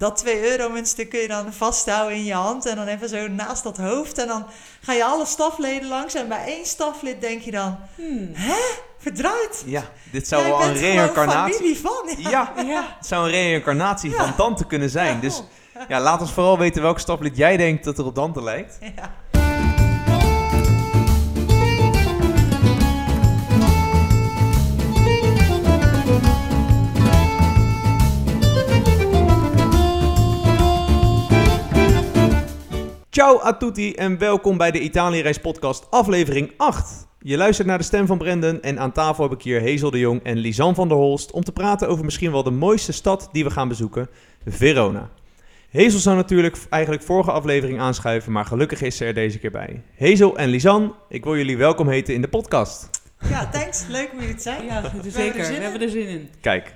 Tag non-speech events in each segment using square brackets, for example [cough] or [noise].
dat 2 euro muntstuk kun je dan vasthouden in je hand. En dan even zo naast dat hoofd. En dan ga je alle stafleden langs. En bij één staflid denk je dan... Hmm. Hè? Verdraaid? Ja, dit zou Jij wel een reïncarnatie... familie van. Ja. Ja, [laughs] Ja. het zou een reïncarnatie van Ja. Dante kunnen zijn. Ja. Dus ja, laat ons vooral weten welke staflid jij denkt dat er op Dante lijkt. Ja. Ciao a tutti en welkom bij de Italië-reis podcast aflevering 8. Je luistert naar de stem van Brendan en aan tafel heb ik hier Hazel de Jong en Lisanne van der Holst om te praten over misschien wel de mooiste stad die we gaan bezoeken, Verona. Hazel zou natuurlijk eigenlijk vorige aflevering aanschuiven, maar gelukkig is ze er deze keer bij. Hazel en Lisanne, ik wil jullie welkom heten in de podcast. ja, thanks. Leuk om hier te zijn. Ja, er zeker. zin We hebben er zin in. Kijk,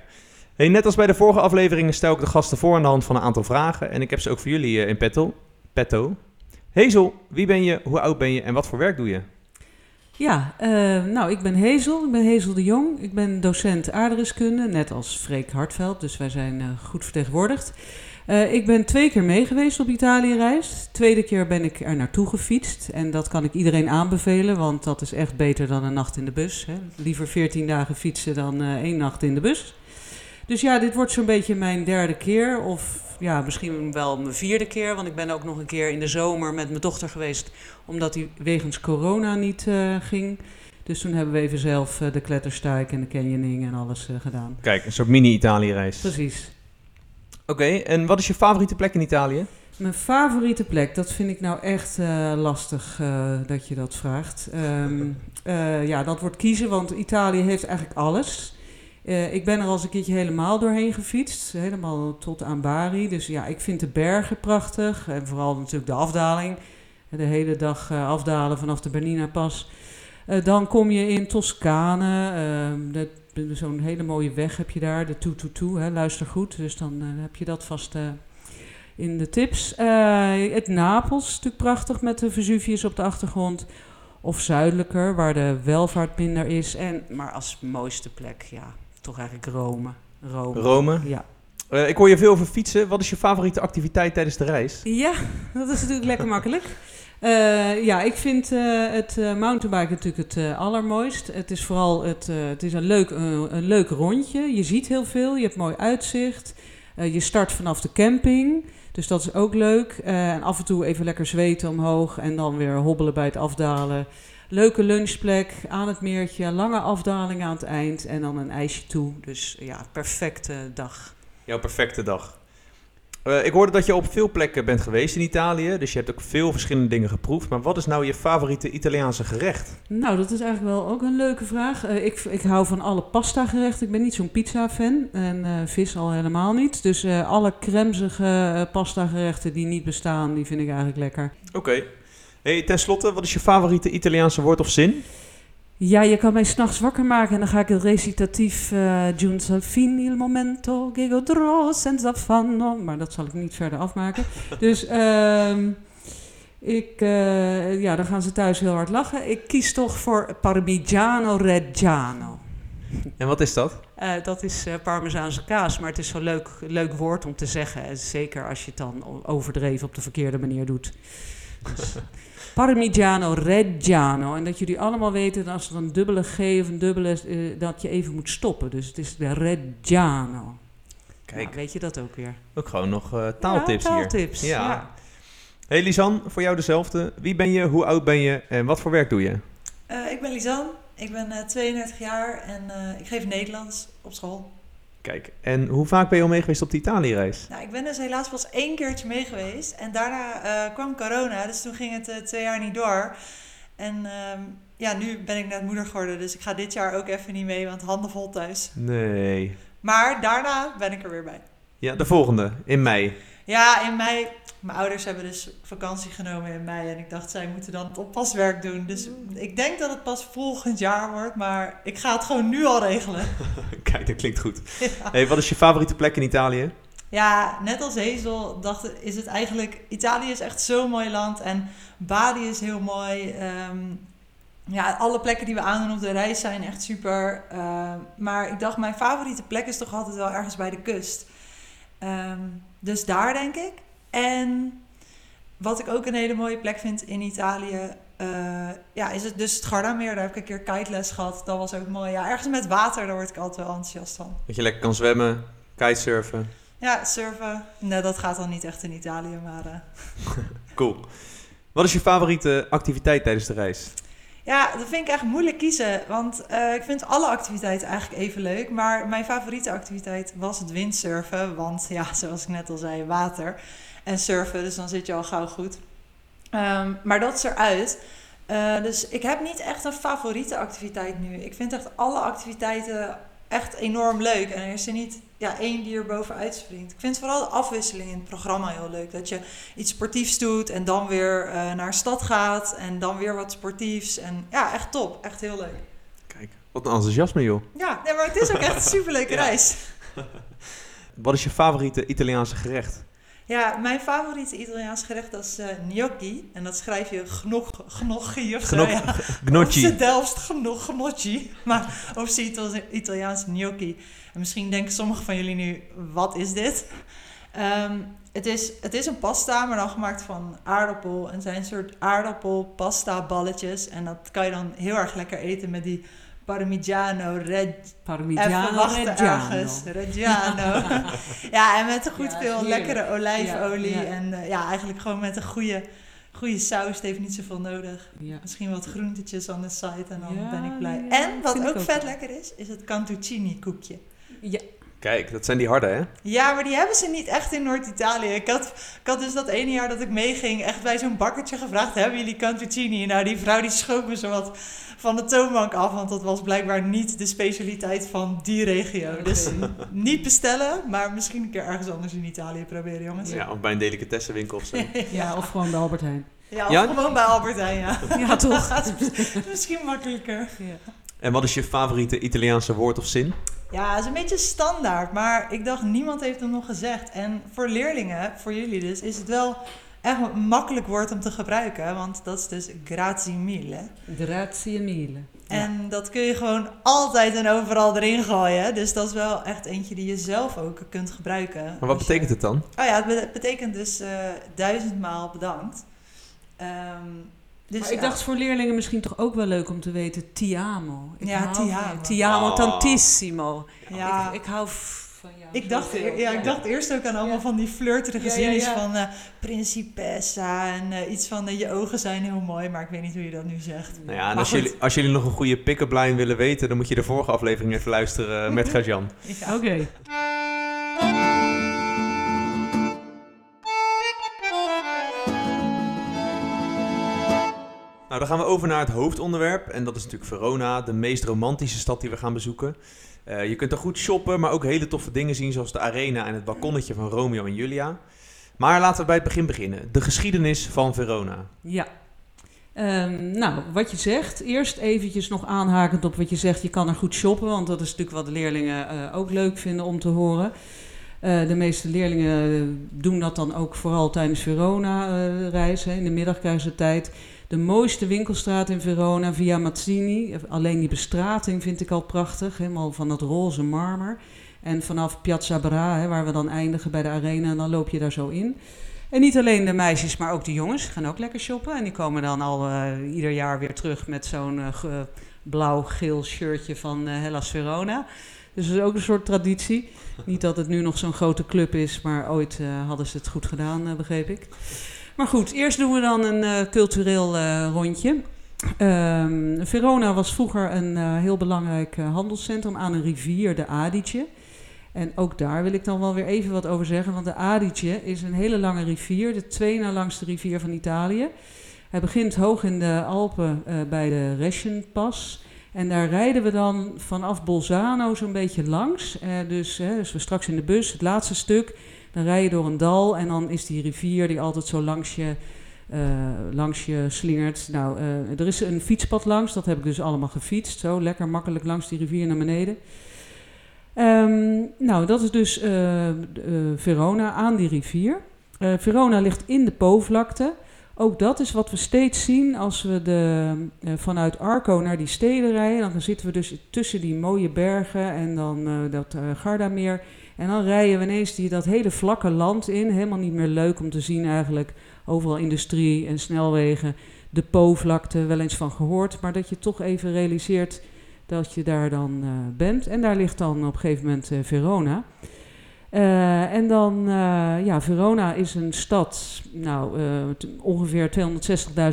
hey, net als bij de vorige afleveringen stel ik de gasten voor aan de hand van een aantal vragen en ik heb ze ook voor jullie eh, in petto. Petto. Hazel, wie ben je, hoe oud ben je en wat voor werk doe je? Ja, eh, nou, ik ben Hazel. Ik ben Hazel de Jong. Ik ben docent aardrijkskunde, net als Freek Hartveld. Dus wij zijn eh, goed vertegenwoordigd. Eh, ik ben twee keer mee geweest op Italië-reis. Tweede keer ben ik er naartoe gefietst. En dat kan ik iedereen aanbevelen, want dat is echt beter dan een nacht in de bus. Hè. Liever 14 dagen fietsen dan één nacht in de bus. Dus ja, dit wordt zo'n beetje mijn derde keer. Of ja, misschien wel mijn vierde keer. Want ik ben ook nog een keer in de zomer met mijn dochter geweest. Omdat die wegens corona niet eh, ging. Dus toen hebben we even zelf eh, de kletterstijk en de canyoning en alles eh, gedaan. Kijk, een soort mini-Italië-reis. Oké, Precies. en wat is je favoriete plek in Italië? Mijn favoriete plek, dat vind ik nou echt lastig dat je dat vraagt. Ehm, eh, ja, dat wordt kiezen, want Italië heeft eigenlijk alles. Eh, ik ben er al een keertje helemaal doorheen gefietst, helemaal tot aan Bari. Dus ja, ik vind de bergen prachtig en vooral natuurlijk de afdaling. De hele dag eh, afdalen vanaf de Bernina Pas. Eh, dan kom je in Toscane, de- zo'n hele mooie weg heb je daar, de 222, hè, luister goed. Dus dan heb je dat vast... in de tips. Het Napels, natuurlijk prachtig met de Vesuvius op de achtergrond. Of zuidelijker, waar de welvaart minder is. En, maar als mooiste plek, ja, toch eigenlijk Rome. Rome. Rome. Ja. Eh, ik hoor je veel over fietsen. Wat is je favoriete activiteit tijdens de reis? ja, [laughs] dat is natuurlijk lekker makkelijk. Eh, ja, ik vind eh, het mountainbiken natuurlijk het allermooist. Het is vooral het, het is een, leuk, een leuk rondje. Je ziet heel veel, je hebt mooi uitzicht. Je start vanaf de camping, dus dat is ook leuk. En af en toe even lekker zweten omhoog en dan weer hobbelen bij het afdalen. Leuke lunchplek aan het meertje, lange afdaling aan het eind en dan een ijsje toe. Dus ja, perfecte dag. Jouw perfecte dag. Eh, ik hoorde dat je op veel plekken bent geweest in Italië. Dus je hebt ook veel verschillende dingen geproefd. Maar wat is nou je favoriete Italiaanse gerecht? Nou, dat is eigenlijk wel ook een leuke vraag. Eh, ik, ik hou van alle pasta gerechten. Ik ben niet zo'n pizza-fan en eh, vis al helemaal niet. Dus alle cremzige eh, pasta gerechten die niet bestaan, die vind ik eigenlijk lekker. Oké. Hey, ten slotte, wat is je favoriete Italiaanse woord of zin? Ja, je kan mij s'nachts wakker maken en dan ga ik het recitatief uh, Giunto al fin il momento godrò senza affanno. Maar dat zal ik niet verder afmaken. [laughs] dus ehm ik, eh, ja, dan gaan ze thuis heel hard lachen. Ik kies toch voor Parmigiano Reggiano. En wat is dat? Eh, dat is eh, Parmezaanse kaas, maar het is zo'n leuk, leuk woord om te zeggen. En Zeker als je het dan overdreven op de verkeerde manier doet. Dus, [laughs] Parmigiano Reggiano. En dat jullie allemaal weten dat als er een dubbele G of een dubbele... eh, dat je even moet stoppen. Dus het is de Reggiano. Kijk, Nou, weet je dat ook weer? ook gewoon nog eh, taaltips ja, hier. taaltips. Ja. Ja. Hey Lisanne, voor jou dezelfde. Wie ben je, hoe oud ben je en wat voor werk doe je? Eh, ik ben Lisanne. Ik ben eh, 32 jaar en eh, ik geef Nederlands op school. Kijk, en hoe vaak ben je al mee geweest op de Italië-reis? Nou, ik ben dus helaas pas één keertje mee geweest. En daarna eh, kwam corona, dus toen ging het eh, twee jaar niet door. En ehm, ja, nu ben ik net moeder geworden, dus ik ga dit jaar ook even niet mee, want handen vol thuis. Nee. Maar daarna ben ik er weer bij. Ja, de volgende, in mei. Ja, in mei. Mijn ouders hebben dus vakantie genomen in mei. En ik dacht, zij moeten dan het oppaswerk doen. Dus ik denk dat het pas volgend jaar wordt. Maar ik ga het gewoon nu al regelen. [laughs] Kijk, dat klinkt goed. [laughs] Ja. Hey, wat is je favoriete plek in Italië? Ja, net als Hazel dacht, is het eigenlijk... Italië is echt zo'n mooi land. En Bali is heel mooi. Ehm, ja, alle plekken die we aandoen op de reis zijn echt super. Ehm, maar ik dacht, mijn favoriete plek is toch altijd wel ergens bij de kust. Ehm, dus daar denk ik. En wat ik ook een hele mooie plek vind in Italië, eh, ja, is het dus het Gardameer. Daar heb ik een keer kiteles gehad. Dat was ook mooi. Ja, ergens met water, daar word ik altijd wel enthousiast van. Dat je lekker kan zwemmen, kitesurfen. Ja, surfen. Nee, dat gaat dan niet echt in Italië, maar... eh, [laughs] Cool. Wat is je favoriete activiteit tijdens de reis? Ja, dat vind ik echt moeilijk kiezen. Want eh, ik vind alle activiteiten eigenlijk even leuk. Maar mijn favoriete activiteit was het windsurfen. Want ja, zoals ik net al zei, water en surfen. Dus dan zit je al gauw goed. Ehm, maar dat is eruit. Eh, dus ik heb niet echt een favoriete activiteit nu. Ik vind echt alle activiteiten echt enorm leuk. En er is er niet ja, één die er bovenuit springt. Ik vind vooral de afwisseling in het programma heel leuk. Dat je iets sportiefs doet en dan weer eh, naar stad gaat. En dan weer wat sportiefs. En ja, echt top. Echt heel leuk. Kijk, wat een enthousiasme joh. Ja, nee, maar het is ook echt een [laughs] superleuke Ja. reis. [laughs] Wat is je favoriete Italiaanse gerecht? Ja, mijn favoriete Italiaans gerecht dat is eh, gnocchi. En dat schrijf je gnog, gnocchi of zo. Ja. Of Gnocchi. ze Delft gnog, gnocchi. Maar of ze Itali- Italiaans gnocchi. En misschien denken sommigen van jullie nu, wat is dit? Ehm, het, is, het is een pasta, maar dan gemaakt van aardappel. En zijn een soort aardappelpasta balletjes. En dat kan je dan heel erg lekker eten met die Parmigiano. Even Parmigiano Reggiano. Reggiano. [laughs] ja, en met goed Ja, veel heerlijk. lekkere olijfolie. Ja, ja. En eh, ja, eigenlijk gewoon met een goede, goede saus. Het heeft niet zoveel nodig. Misschien wat groentetjes aan de site en dan ben ik blij. en wat ook ook vet wel. lekker is, is het cantuccini koekje. Ja, Kijk, dat zijn die harde hè? Ja, maar die hebben ze niet echt in Noord-Italië. Ik had, ik had dus dat ene jaar dat ik meeging echt bij zo'n bakkertje gevraagd... hebben jullie cantuccini? Nou, die vrouw die schoot me zo wat van de toonbank af... want dat was blijkbaar niet de specialiteit van die regio. Dus niet bestellen, maar misschien een keer ergens anders in Italië proberen, jongens. Ja, of bij een delicatessenwinkel of zo. [laughs] ja, of gewoon bij Albert Heijn. Ja, of Ja? gewoon bij Albert Heijn, ja. Ja, toch? [laughs] Misschien makkelijker. Ja. En wat is je favoriete Italiaanse woord of zin? Ja, het is een beetje standaard, maar ik dacht, niemand heeft hem nog gezegd. En voor leerlingen, voor jullie dus, is het wel echt een makkelijk woord om te gebruiken. Want dat is dus grazie mille. Grazie mille. Ja. En dat kun je gewoon altijd en overal erin gooien. Dus dat is wel echt eentje die je zelf ook kunt gebruiken. Maar wat je- betekent het dan? Oh ja, het be- betekent dus eh, duizendmaal bedankt. Ehm, dus maar ik ja. dacht voor leerlingen misschien toch ook wel leuk om te weten, ti amo. Ik Ja, ti amo. Ti amo Oh. tantissimo. Ja. Ik, ik hou van jou. Ik dacht, zoveel. ja, ik dacht eerst ook aan allemaal Ja. van die flirterige Ja, ja, zinnetjes ja. van eh principessa en eh, iets van eh, je ogen zijn heel mooi, maar ik weet niet hoe je dat nu zegt. Nou ja, en als jullie, als jullie nog een goede pick-up line willen weten... dan moet je de vorige aflevering even luisteren met. [laughs] Ja. Oké. Nou, dan gaan we over naar het hoofdonderwerp. En dat is natuurlijk Verona, de meest romantische stad die we gaan bezoeken. Eh, je kunt er goed shoppen, maar ook hele toffe dingen zien... zoals de arena en het balkonnetje van Romeo en Julia. Maar laten we bij het begin beginnen. De geschiedenis van Verona. Ja. Ehm, nou, wat je zegt, eerst eventjes nog aanhakend op wat je zegt, je kan er goed shoppen, want dat is natuurlijk wat leerlingen eh, ook leuk vinden om te horen. Eh, de meeste leerlingen doen dat dan ook vooral tijdens Verona-reis. in de middag krijgen ze tijd. De mooiste winkelstraat in Verona, Via Mazzini. Alleen die bestrating vind ik al prachtig, helemaal van dat roze marmer. En vanaf Piazza Bra, hè, waar we dan eindigen bij de arena, dan loop je daar zo in. En niet alleen de meisjes, maar ook de jongens gaan ook lekker shoppen. En die komen dan al eh, ieder jaar weer terug met zo'n eh, ge- blauw-geel shirtje van eh, Hellas Verona. Dus dat is ook een soort traditie. Niet dat het nu nog zo'n grote club is, maar ooit hadden ze het goed gedaan, begreep ik. Maar goed, eerst doen we dan een eh, cultureel eh, rondje. Ehm, Verona was vroeger een eh, heel belangrijk handelscentrum aan een rivier, de Adige. En ook daar wil ik dan wel weer even wat over zeggen, want de Adige is een hele lange rivier, de twee na langste rivier van Italië. Hij begint hoog in de Alpen bij de Reschenpas. En daar rijden we dan vanaf Bolzano zo'n beetje langs. Dus, dus we straks in de bus, het laatste stuk, dan rij je door een dal en dan is die rivier die altijd zo langs je, eh, langs je slingert. Nou, eh, er is een fietspad langs, dat heb ik dus allemaal gefietst. Zo lekker makkelijk langs die rivier naar beneden. Ehm, nou, dat is dus eh, Verona aan die rivier. Verona ligt in de Po-vlakte. Ook dat is wat we steeds zien als we de, vanuit Arco naar die steden rijden. Dan zitten we dus tussen die mooie bergen en dan dat Gardameer. En dan rijden we ineens die, dat hele vlakke land in. Helemaal niet meer leuk om te zien eigenlijk. Overal industrie en snelwegen. De Po-vlakte, wel eens van gehoord. Maar dat je toch even realiseert dat je daar dan uh, bent. En daar ligt dan op een gegeven moment uh, Verona. Uh, en dan, ja, Verona is een stad, nou, ongeveer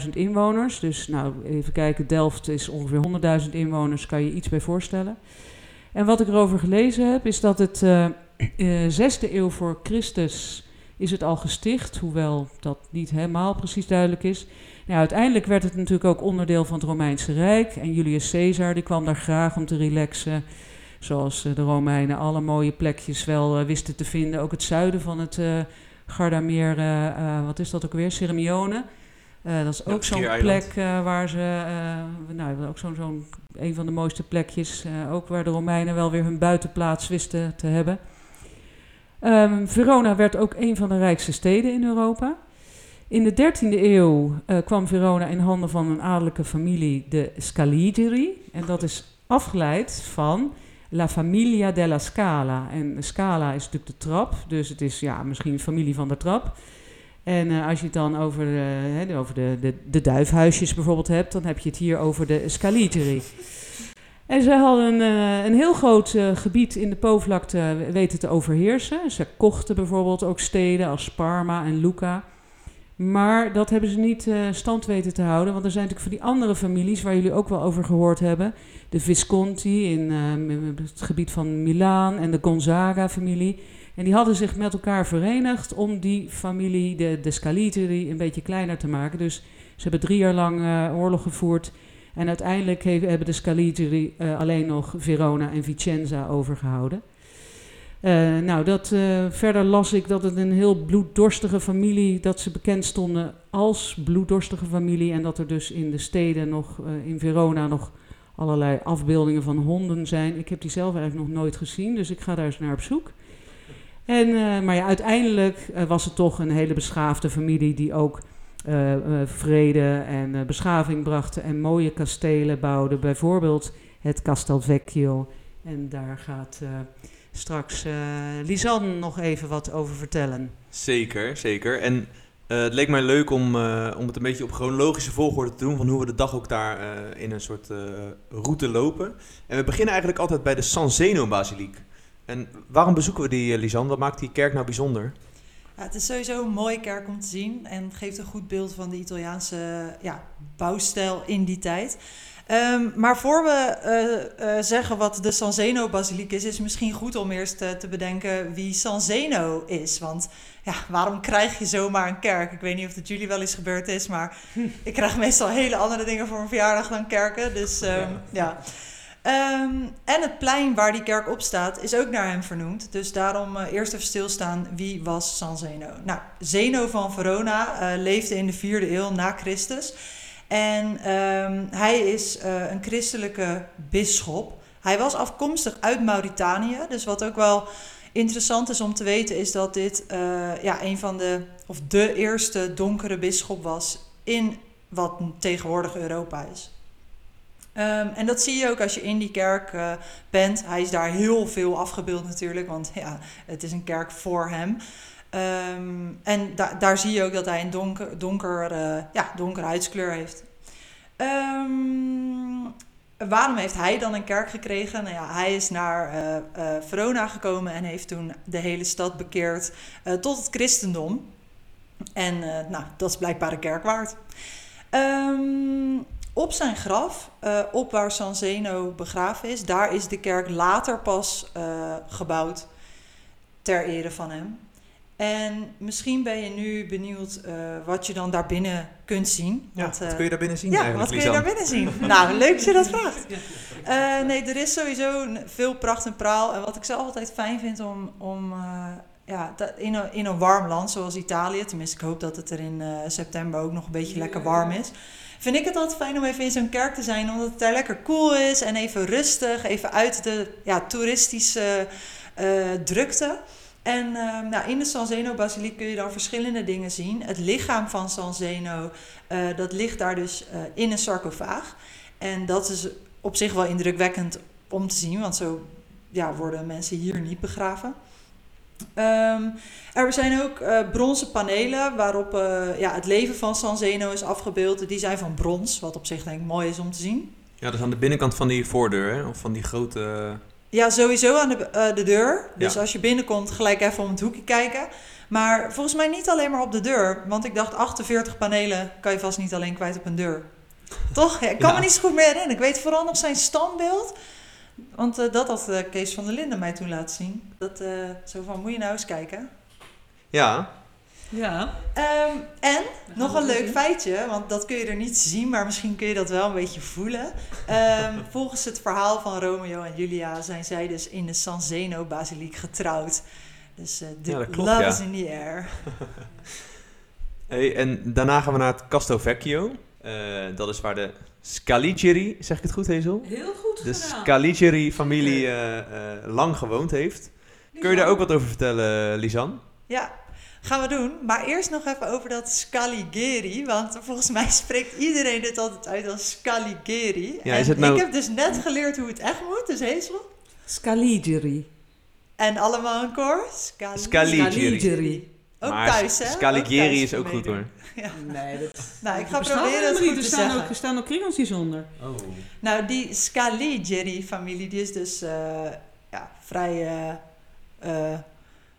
260.000 inwoners. Dus, nou, even kijken, Delft is ongeveer 100.000 inwoners, kan je iets bij voorstellen. En wat ik erover gelezen heb, is dat het zesde eeuw voor Christus is het al gesticht, hoewel dat niet helemaal precies duidelijk is. Ja, uiteindelijk werd het natuurlijk ook onderdeel van het Romeinse Rijk. En Julius Caesar die kwam daar graag om te relaxen. Zoals eh, de Romeinen alle mooie plekjes wel uh, wisten te vinden. Ook het zuiden van het uh, Gardameer, uh, wat is dat ook weer? Sirmione. dat is ook zo'n plek waar ze, nou, ook zo'n, zo'n een van de mooiste plekjes, ook waar de Romeinen wel weer hun buitenplaats wisten te hebben. Um, Verona werd ook een van de rijkste steden in Europa. In de 13e eeuw kwam Verona in handen van een adellijke familie, de Scaligeri. En dat is afgeleid van La Familia della Scala. En Scala is natuurlijk de trap, dus het is ja, misschien familie van de trap. En uh, als je het dan over, de, uh, over de, de, de, duifhuisjes bijvoorbeeld hebt, dan heb je het hier over de Scaligeri. En ze hadden een heel groot gebied in de Po-vlakte weten te overheersen. Ze kochten bijvoorbeeld ook steden als Parma en Lucca. Maar dat hebben ze niet stand weten te houden. Want er zijn natuurlijk van die andere families waar jullie ook wel over gehoord hebben. De Visconti in uh, het gebied van Milaan en de Gonzaga-familie. En die hadden zich met elkaar verenigd om die familie, de, de een beetje kleiner te maken. Dus ze hebben drie jaar lang uh, oorlog gevoerd. En uiteindelijk hebben de Scaliteri alleen nog Verona en Vicenza overgehouden. Uh, nou, dat, verder las ik dat het een heel bloeddorstige familie, dat ze bekend stonden als bloeddorstige familie. En dat er dus in de steden nog, in Verona nog allerlei afbeeldingen van honden zijn. Ik heb die zelf eigenlijk nog nooit gezien, dus ik ga daar eens naar op zoek. En, maar ja, uiteindelijk was het toch een hele beschaafde familie die ook vrede en beschaving brachten en mooie kastelen bouwde. Bijvoorbeeld het Castelvecchio. En daar gaat straks Lisanne nog even wat over vertellen. Zeker, zeker. En het leek mij leuk om, om het een beetje op chronologische volgorde te doen, van hoe we de dag ook daar in een soort route lopen. En we beginnen eigenlijk altijd bij de San Zeno-basiliek. En waarom bezoeken we die, Lisanne? Wat maakt die kerk nou bijzonder? Ja, het is sowieso een mooie kerk om te zien en geeft een goed beeld van de Italiaanse ja, bouwstijl in die tijd. Um, maar voor we uh, uh, zeggen wat de San Zeno-basiliek is, is het misschien goed om eerst te, te bedenken wie San Zeno is. Want ja, waarom krijg je zomaar een kerk? Ik weet niet of het jullie wel eens gebeurd is, maar [laughs] ik krijg meestal hele andere dingen voor een verjaardag dan kerken. Dus um, ja. ja. Um, en het plein waar die kerk op staat is ook naar hem vernoemd. Dus daarom uh, eerst even stilstaan, wie was San Zeno? Nou, Zeno van Verona leefde in de vierde eeuw na Christus. En um, hij is uh, een christelijke bisschop. Hij was afkomstig uit Mauritanië. Dus wat ook wel interessant is om te weten, is dat dit ja, een van de, of de eerste donkere bisschop was in wat tegenwoordig Europa is. Um, en dat zie je ook als je in die kerk uh, bent. Hij is daar heel veel afgebeeld natuurlijk, want ja, het is een kerk voor hem. Um, en da daar zie je ook dat hij een donker, donker, uh, ja, donkere huidskleur heeft. Um, waarom heeft hij dan een kerk gekregen? Nou ja, hij is naar uh, Verona gekomen en heeft toen de hele stad bekeerd tot het christendom. En nou, dat is blijkbaar een kerk waard. Um, op zijn graf, op waar San Zeno begraven is, daar is de kerk later pas gebouwd ter ere van hem. En misschien ben je nu benieuwd uh, wat je dan daarbinnen kunt zien. Ja, wat, uh, wat kun je daar binnen zien ja, wat kun je daar binnen zien? [laughs] nou, leuk dat je dat vraagt. [laughs] Uh, nee, er is sowieso veel pracht en praal. En wat ik zelf altijd fijn vind om, om ja, in, een, in een warm land zoals Italië... tenminste, ik hoop dat het er in september ook nog een beetje lekker warm is... vind ik het altijd fijn om even in zo'n kerk te zijn... omdat het daar lekker cool is en even rustig... even uit de ja, toeristische drukte... En uh, nou, in de San Zeno-basiliek kun je dan verschillende dingen zien. Het lichaam van San Zeno, uh, dat ligt daar dus uh, in een sarcofaag. En dat is op zich wel indrukwekkend om te zien, want zo ja, worden mensen hier niet begraven. Ehm, er zijn ook eh, bronzen panelen waarop eh, ja, het leven van San Zeno is afgebeeld. Die zijn van brons, wat op zich denk ik mooi is om te zien. Ja, dat is aan de binnenkant van die voordeur, hè? Of van die grote... Ja, sowieso aan de, eh, de deur. Dus Ja. als je binnenkomt, gelijk even om het hoekje kijken. Maar volgens mij niet alleen maar op de deur. Want ik dacht, 48 panelen kan je vast niet alleen kwijt op een deur. Toch? Ja, ik kan Ja. me niet zo goed meer herinneren. Ik weet vooral nog zijn standbeeld. Want eh, dat had eh, Kees van der Linden mij toen laten zien. Dat, eh, zo van, moet je nou eens kijken. Ja, Ja. Ehm, en nog een leuk zien. feitje, want dat kun je er niet zien, maar misschien kun je dat wel een beetje voelen. Ehm, [laughs] volgens het verhaal van Romeo en Julia zijn zij dus in de San Zeno basiliek getrouwd. Dus eh the Ja, klopt, love ja. is in the air. [laughs] Hey, en daarna gaan we naar het Casto Vecchio. Eh, dat is waar de Scaligeri, zeg ik het goed, Hazel? Heel goed De gedaan. Scaligeri-familie eh, eh, lang gewoond heeft. Kun je daar ook wat over vertellen, Lisan? Ja, gaan we doen. Maar eerst nog even over dat Scaligeri, want volgens mij spreekt iedereen dit altijd uit als Scaligeri. Ja, en is het nou- ik heb dus net geleerd hoe het echt moet, dus Hazel. Scaligeri. En allemaal een koor. Scali- Scaligeri. Ook maar thuis, hè? Scaligeri is ook goed, hoor. [laughs] Nee, dat [laughs] Nou, ik ga proberen het goed te Er staan zeggen. ook, er staan ook kringeltjes onder. Oh. Nou, die Scaligeri-familie, die is dus eh, ja, vrij eh, eh,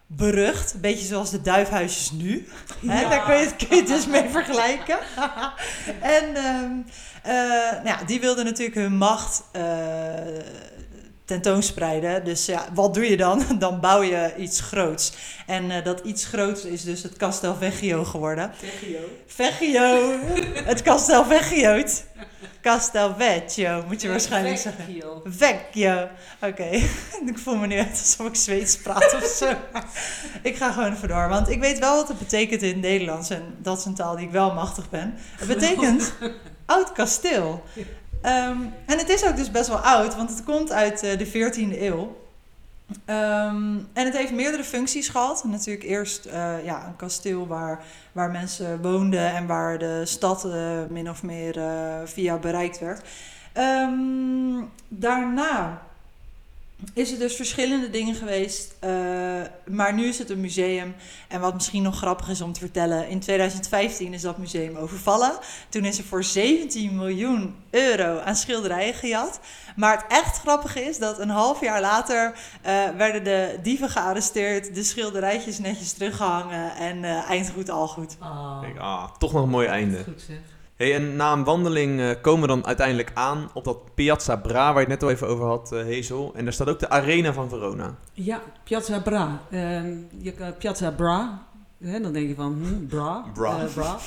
berucht. Een beetje zoals de duifhuisjes nu. Hè? Ja. Daar kun je, het, kun je het dus mee vergelijken. [laughs] en ehm, eh, nou ja, die wilden natuurlijk hun macht eh, tentoonspreiden. Dus ja, wat doe je dan? [laughs] Dan bouw je iets groots. En eh, dat iets groots is dus het Castel Vecchio geworden. Vecchio. het Castel Vecchio't. Castel Vecchio, moet je waarschijnlijk zeggen. Vecchio. Oké, [laughs] ik voel me nu echt alsof ik Zweeds praat of zo. ik ga gewoon even door, want ik weet wel wat het betekent in het Nederlands. En dat is een taal die ik wel machtig ben. Het betekent [laughs] oud kasteel. Ehm, en het is ook dus best wel oud, want het komt uit eh, de 14e eeuw. Ehm, en het heeft meerdere functies gehad. Natuurlijk eerst eh, ja, een kasteel waar, waar mensen woonden en waar de stad eh, min of meer via bereikt werd. Ehm, daarna is er dus verschillende dingen geweest. eh, maar nu is het een museum. En wat misschien nog grappig is om te vertellen. In 2015 is dat museum overvallen. Toen is er voor 17 miljoen euro aan schilderijen gejat. Maar het echt grappige is dat een half jaar later eh, werden de dieven gearresteerd. De schilderijtjes netjes teruggehangen. En eh eind goed al goed. Oh, Kijk, ah, toch nog een mooi einde. goed zeg. Hey, en na een wandeling eh, komen we dan uiteindelijk aan op dat Piazza Bra, waar je het net al even over had, eh Hazel. En daar staat ook de Arena van Verona. Ja, Piazza Bra. Ehm, je, kan- Piazza Bra. Hè, dan denk je van, hm, bra. Bra. Eh, bra.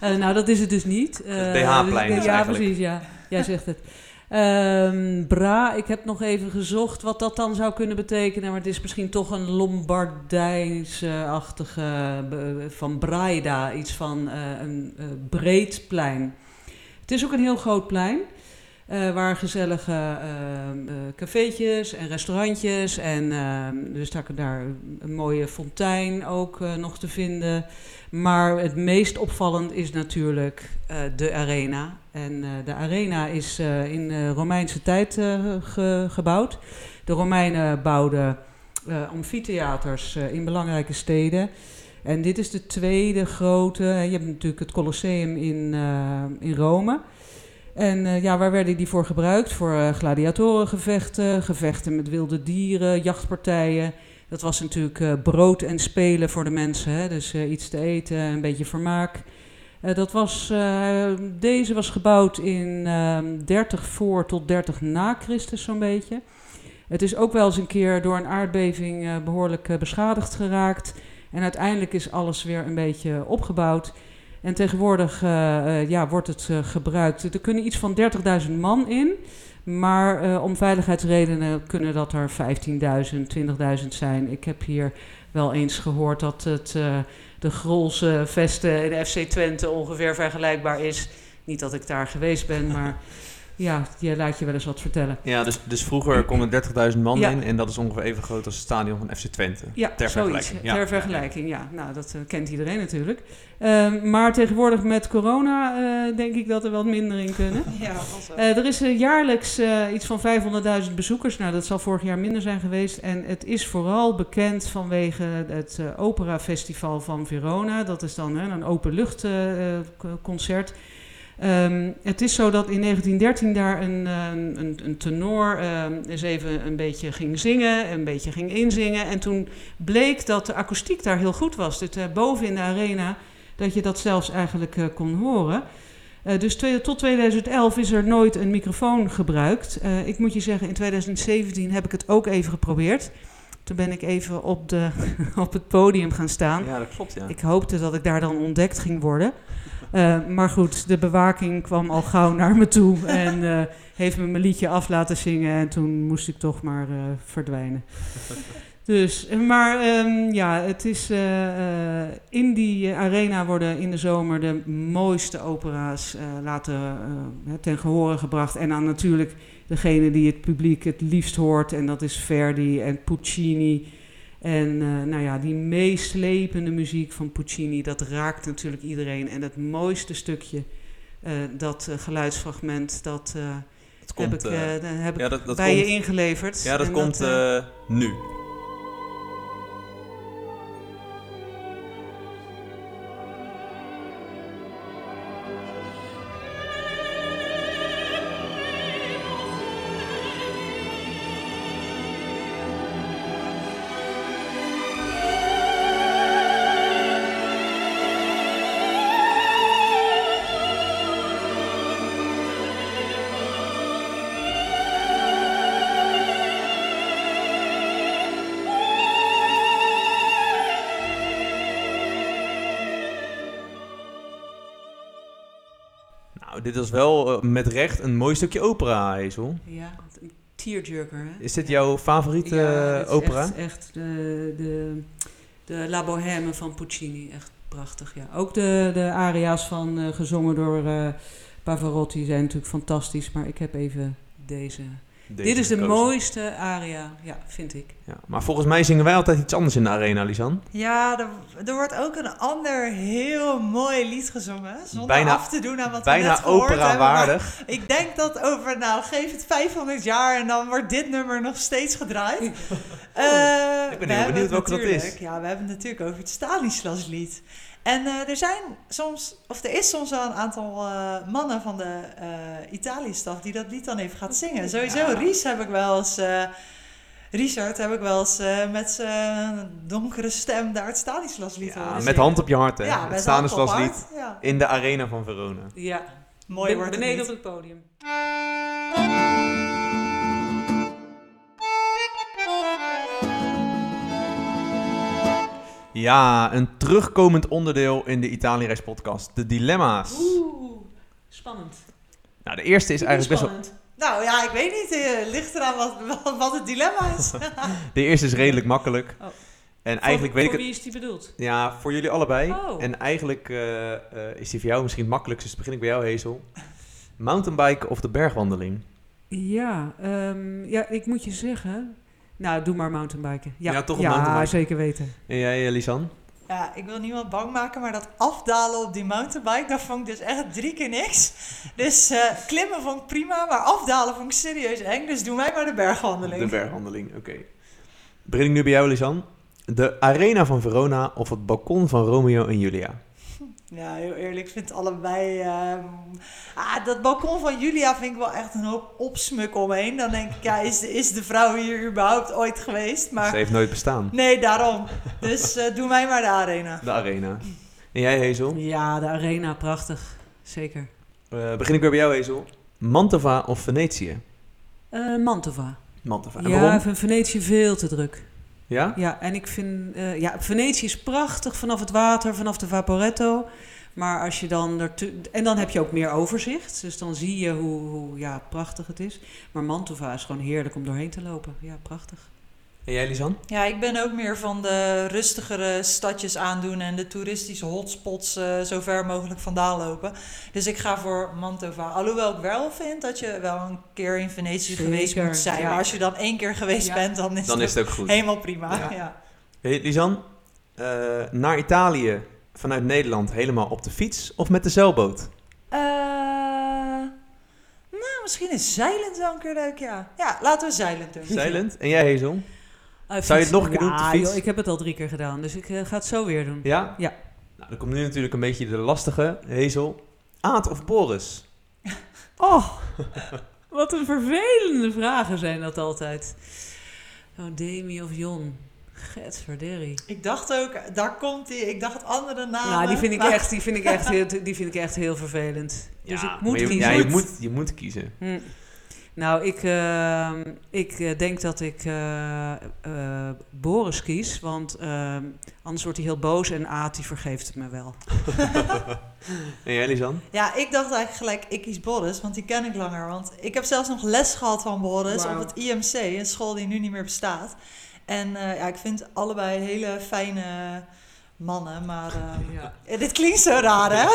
Eh, nou, dat is het dus niet. Eh, Het BH-plein dus- is Ja, eigenlijk. precies, ja. Jij zegt het. Ehm, bra, ik heb nog even gezocht wat dat dan zou kunnen betekenen. Maar het is misschien toch een Lombardijse-achtige... be- van Braida, iets van eh, een eh, breed plein. Het is ook een heel groot plein. eh, waar gezellige ehm, eh, cafeetjes en restaurantjes. En ehm er staat daar een mooie fontein ook eh, nog te vinden. Maar het meest opvallend is natuurlijk eh, de arena. En eh, de arena is eh, in de Romeinse tijd ge- gebouwd. De Romeinen bouwden amfitheaters in belangrijke steden. En dit is de tweede grote. Je hebt natuurlijk het Colosseum in, in Rome. En ja, waar werden die voor gebruikt? Voor gladiatorengevechten, gevechten met wilde dieren, jachtpartijen. Dat was natuurlijk eh, brood en spelen voor de mensen. Hè? Dus eh, iets te eten, een beetje vermaak. Eh, dat was, deze was gebouwd in ehm 30 voor tot 30 na Christus zo'n beetje. Het is ook wel eens een keer door een aardbeving eh, behoorlijk eh, beschadigd geraakt. En uiteindelijk is alles weer een beetje opgebouwd. En tegenwoordig ja, wordt het gebruikt. Er kunnen iets van 30.000 man in. Maar eh, om veiligheidsredenen kunnen dat er 15.000, 20.000 zijn. Ik heb hier wel eens gehoord dat het, eh, de Grolse vesten in FC Twente ongeveer vergelijkbaar is. Niet dat ik daar geweest ben, maar [laughs] Ja, je laat je wel eens wat vertellen. Ja, dus, dus vroeger kon er 30.000 man Ja. in en dat is ongeveer even groot als het stadion van FC Twente. Ja, Ter zoiets. vergelijking, ja. Ter vergelijking, ja. Nou, dat eh, kent iedereen natuurlijk. Ehm, maar tegenwoordig met corona eh, denk ik dat er wat minder in kunnen. [laughs] Ja. Eh, er is jaarlijks eh, iets van 500.000 bezoekers. Nou, dat zal vorig jaar minder zijn geweest. En het is vooral bekend vanwege het eh Opera Festival van Verona. Dat is dan hè, een openluchtconcert. Ehm het is zo dat in 1913 daar een, eh, een, een tenor ehm, eens even een beetje ging zingen, een beetje ging inzingen. En toen bleek dat de akoestiek daar heel goed was. Dus eh, boven in de arena, dat je dat zelfs eigenlijk eh, kon horen. Dus twee- tot 2011 is er nooit een microfoon gebruikt. Ik moet je zeggen, in 2017 heb ik het ook even geprobeerd. Toen ben ik even op, de, [laughs] op het podium gaan staan. Ja, dat klopt, ja. Ik hoopte dat ik daar dan ontdekt ging worden. Eh, maar goed, de bewaking kwam al gauw naar me toe [laughs] en eh, heeft me mijn liedje af laten zingen. En toen moest ik toch maar eh, verdwijnen. Dus, maar ehm, ja, het is in die arena worden in de zomer de mooiste opera's laten ten gehore gebracht. En dan natuurlijk degene die het publiek het liefst hoort. En dat is Verdi en Puccini. En eh, nou ja, die meeslepende muziek van Puccini, dat raakt natuurlijk iedereen. En het mooiste stukje, eh, dat eh, geluidsfragment, dat Dat komt, heb ik, dat heb ik ja, dat, dat bij komt, je ingeleverd. ja, dat En komt nu. Dit is wel eh, met recht een mooi stukje opera, Hazel. Ja, een tearjerker. Hè? Is dit jouw favoriete Ja, eh, opera? Echt, echt de, de, de La Bohème van Puccini. Echt prachtig, ja. Ook de, de aria's van, eh, gezongen door Pavarotti zijn natuurlijk fantastisch. Maar ik heb even deze. Deze Dit is de gekozen. mooiste aria, ja, vind ik. Ja, maar volgens mij zingen wij altijd iets anders in de arena, Lisan. Ja, er, er wordt ook een ander heel mooi lied gezongen. Zonder Bijna- af te doen aan wat we Bijna net gehoord hebben. maar opera-waardig. Ik denk dat over, nou, geef het 500 jaar en dan wordt dit nummer nog steeds gedraaid. [laughs] Eh, Ik ben we heel hebben benieuwd het welke dat natuurlijk- is. Ja, we hebben het natuurlijk over het Stanislaslied. En eh, er zijn soms, of er is soms wel een aantal eh, mannen van de eh Italië-staf die dat lied dan even gaat zingen. Sowieso, Ja. Ries heb ik wel eens, eh, Richard heb ik wel eens eh, met zijn donkere stem daar het Stanislaslied Ja, horen met zingen. hand op je hart, hè. Ja, het met hand op Stanislaslied Ja. in de arena van Verona. Ja, Mooi wordt het beneden op het podium. Ja, een terugkomend onderdeel in de Italië-reis podcast. De dilemma's. Oeh, spannend. Nou, de eerste is eigenlijk best wel... spannend. Nou ja, ik weet niet. Het ligt eraan wat, wat, wat het dilemma is. [laughs] De eerste is redelijk makkelijk. Oh. En eigenlijk weet ik voor wie is die bedoeld? Ja, voor jullie allebei. Oh. En eigenlijk eh, eh, is die voor jou misschien het makkelijkste. Dus begin ik bij jou, Hazel. Mountainbiken of de bergwandeling? Ja, ehm, ja, ik moet je zeggen. Nou, doe maar mountainbiken. Ja, Ja, toch op ja mountainbiken. zeker weten. En jij, eh, Lisan? Ja, ik wil niemand bang maken, maar dat afdalen op die mountainbike, dat vond ik dus echt drie keer niks. Dus eh, klimmen vond ik prima, maar afdalen vond ik serieus eng. Dus doe mij maar de bergwandeling. De bergwandeling, oké. Begin ik nu bij jou, Lisan. De arena van Verona of het balkon van Romeo en Julia? Ja, heel eerlijk, ik vind het allebei... ehm, ah, dat balkon van Julia vind ik wel echt een hoop opsmuk omheen. Dan denk ik, ja, is de, is de vrouw hier überhaupt ooit geweest? Maar Ze heeft nooit bestaan. nee, daarom. Dus eh, doe mij maar de arena. De arena. En jij, Hazel? Ja, de arena, prachtig. Zeker. Eh, begin ik weer bij jou, Hazel. Mantova of Venetië? Eh, Mantova. Mantova. En ja, waarom? ik vind Venetië veel te druk. Ja? Ja, en ik vind... eh, ja, Venetië is prachtig vanaf het water, vanaf de Vaporetto. Maar als je dan... ertu- en dan heb je ook meer overzicht. Dus dan zie je hoe, hoe ja, prachtig het is. Maar Mantova is gewoon heerlijk om doorheen te lopen. Ja, prachtig. En jij, Lisan? Ja, ik ben ook meer van de rustigere stadjes aandoen en de toeristische hotspots eh, zo ver mogelijk vandaan lopen. Dus ik ga voor Mantova. Alhoewel ik wel vind dat je wel een keer in Venetië Zeker, geweest moet zijn. ja. Maar als je dan één keer geweest Ja. bent, dan is, Dan het, is het ook goed. helemaal prima. Ja. Ja. Hey, Lisan, eh, naar Italië vanuit Nederland helemaal op de fiets of met de zeilboot? Eh, nou, misschien is zeilend wel een keer leuk, ja. Ja, laten we zeilend doen. Zeilend. En jij, Hazel? Zou je het nog een keer ja, doen op de fiets? joh, ik heb het al drie keer gedaan, dus ik eh, ga het zo weer doen. Ja? Ja. Nou, dan komt nu natuurlijk een beetje de lastige. Hazel, Aad of Boris? [laughs] Oh, wat een vervelende vragen zijn dat altijd. Oh, Demi of Jon? Getverderrie. Ik dacht ook, daar komt hij. Ik dacht andere namen. Nou, die vind ik maar- echt, die vind ik echt, [laughs] heel, die vind ik echt heel vervelend. Dus ik moet je, kiezen. Ja, je moet, je moet kiezen. Hm. Nou, ik, eh, ik eh, denk dat ik eh, eh, Boris kies, want eh, anders wordt hij heel boos en Aad die vergeeft het me wel. [laughs] En jij, Lisan? Ja, ik dacht eigenlijk gelijk, ik kies Boris, want die ken ik langer. Want ik heb zelfs nog les gehad van Boris op het IMC, een school die nu niet meer bestaat. En eh, ja, ik vind allebei hele fijne mannen, maar... eh, [laughs] Ja. eh, dit klinkt zo raar, hè?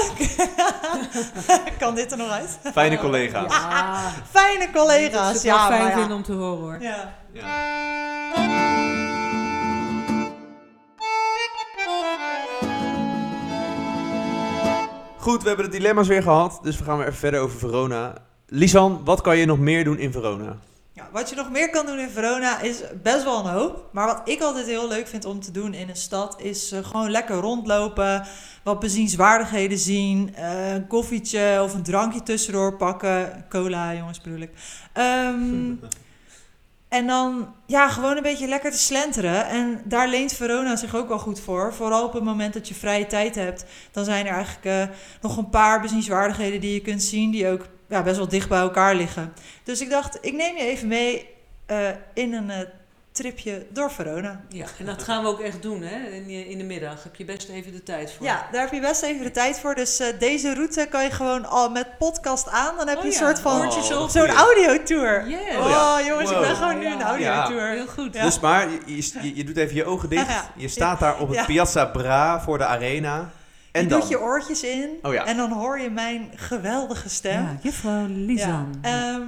[laughs] kan dit er nog uit? Fijne collega's. Ja, Fijne collega's, ja, fijn vinden om te horen hoor. ja. Goed, we hebben de dilemma's weer gehad, dus we gaan weer even verder over Verona. Lisan, wat kan je nog meer doen in Verona? Ja, wat je nog meer kan doen in Verona is best wel een hoop. Maar wat ik altijd heel leuk vind om te doen in een stad is eh, gewoon lekker rondlopen. Wat bezienswaardigheden zien. eh, een koffietje of een drankje tussendoor pakken. Cola, jongens, bedoel ik. Ehm, [laughs] en dan ja, gewoon een beetje lekker te slenteren. En daar leent Verona zich ook wel goed voor. Vooral op het moment dat je vrije tijd hebt. Dan zijn er eigenlijk eh, nog een paar bezienswaardigheden die je kunt zien. Die ook ja, best wel dicht bij elkaar liggen. Dus ik dacht, ik neem je even mee eh, in een eh, tripje door Verona. Ja, en dat gaan we ook echt doen hè, in, in de middag. Heb je best even de tijd voor. Ja, daar heb je best even de tijd voor. Dus eh, deze route kan je gewoon al met podcast aan. Dan heb Oh je een ja, soort van Oh, zo'n audiotour. Yes. Oh, Oh ja. jongens, Wow. ik ben gewoon nu een Ja. audiotour. Heel goed. Ja. Dus maar, je, je, je doet even je ogen dicht. Ja. Je staat daar op het Ja. Piazza Bra voor de arena. En je dan? doet je oortjes in Oh ja. en dan hoor je mijn geweldige stem. Ja, juffrouw Lisan. Ja, ehm,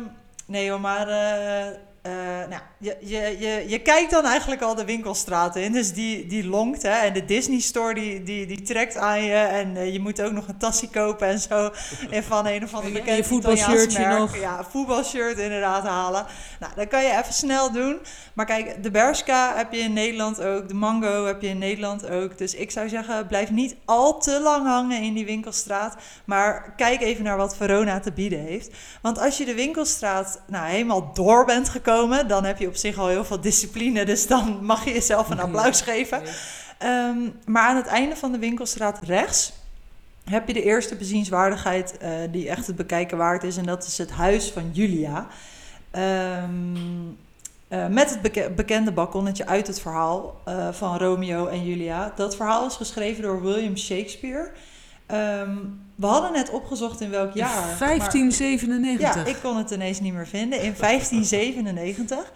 nee joh, maar eh, eh, nou, je, je, je, je kijkt dan eigenlijk al de winkelstraten in. Dus die, die longt. Hè, en de Disney Store die, die, die trekt aan je. En eh, je moet ook nog een tasje kopen en zo. En van een of andere bekende je voetbalshirtje nog. Ja, voetbalshirt inderdaad halen. Nou, dat kan je even snel doen. Maar kijk, de Bershka heb je in Nederland ook. De Mango heb je in Nederland ook. Dus ik zou zeggen, blijf niet al te lang hangen in die winkelstraat. Maar kijk even naar wat Verona te bieden heeft. Want als je de winkelstraat nou, helemaal door bent gekomen, dan heb je op zich al heel veel discipline. Dus dan mag je jezelf een [laughs] applaus geven. Ehm, maar aan het einde van de winkelstraat rechts heb je de eerste bezienswaardigheid eh, die echt het bekijken waard is. En dat is het huis van Julia. Ehm, eh, met het beke- bekende balkonnetje uit het verhaal eh, van Romeo en Julia. Dat verhaal is geschreven door William Shakespeare. Ehm, we hadden net opgezocht in welk jaar. maar- 1597. ja, ik kon het ineens niet meer vinden. In 1597.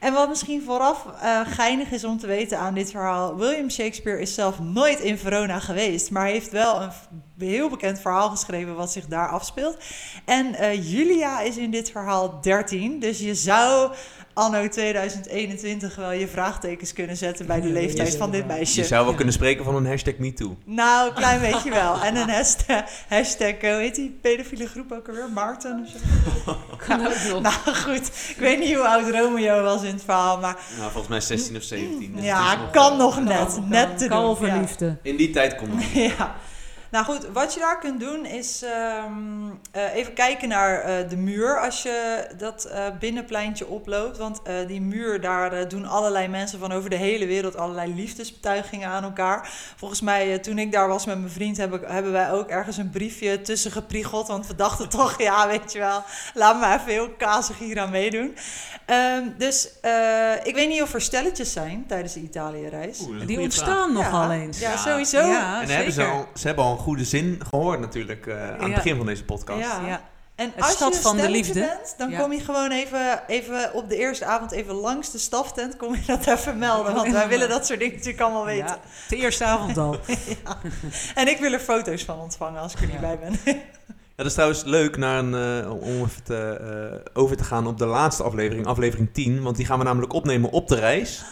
En wat misschien vooraf eh, geinig is om te weten aan dit verhaal. William Shakespeare is zelf nooit in Verona geweest. Maar heeft wel een heel bekend verhaal geschreven wat zich daar afspeelt. En eh, Julia is in dit verhaal 13. Dus je zou anno 2021 wel je vraagtekens kunnen zetten bij de leeftijd van dit meisje. Je zou wel kunnen spreken van een hashtag MeToo. Nou, een klein beetje [laughs] wel. En een hashtag, hashtag eh, hoe heet die pedofiele groep ook alweer? Maarten of zo? [laughs] Kan ook nog. Nou goed, ik weet niet hoe oud Romeo was in het verhaal, maar Nou, volgens mij 16 of 17. dus ja, nog, kan nog net, net te doen. Kalverliefde. In die tijd kon het. [laughs] Ja. Nou goed, wat je daar kunt doen is ehm, eh, even kijken naar eh, de muur als je dat eh, binnenpleintje oploopt. Want eh, die muur, daar doen allerlei mensen van over de hele wereld allerlei liefdesbetuigingen aan elkaar. Volgens mij, eh, toen ik daar was met mijn vriend, heb ik, hebben wij ook ergens een briefje tussen gepriegeld. Want we dachten toch, [laughs] ja, weet je wel, laat me even heel kazig hier aan meedoen. Ehm, dus eh, ik weet niet of er stelletjes zijn tijdens de Italië-reis. Die ontstaan nogal ja, eens. Ja, Ja. sowieso. Ja, En hebben ze, al, ze hebben al een goede zin gehoord natuurlijk eh, aan het begin van deze podcast. Ja. Ja. En Het als stad je van de liefde. bent, dan Ja. kom je gewoon even, even op de eerste avond even langs de staftent. Kom je dat even melden, want wij willen dat soort dingen natuurlijk allemaal weten. Ja, de eerste avond al. [laughs] En ik wil er foto's van ontvangen als ik er niet bij ben. Ja, dat is trouwens leuk naar een, eh, om even te, eh, over te gaan op de laatste aflevering, aflevering 10. Want die gaan we namelijk opnemen op de reis.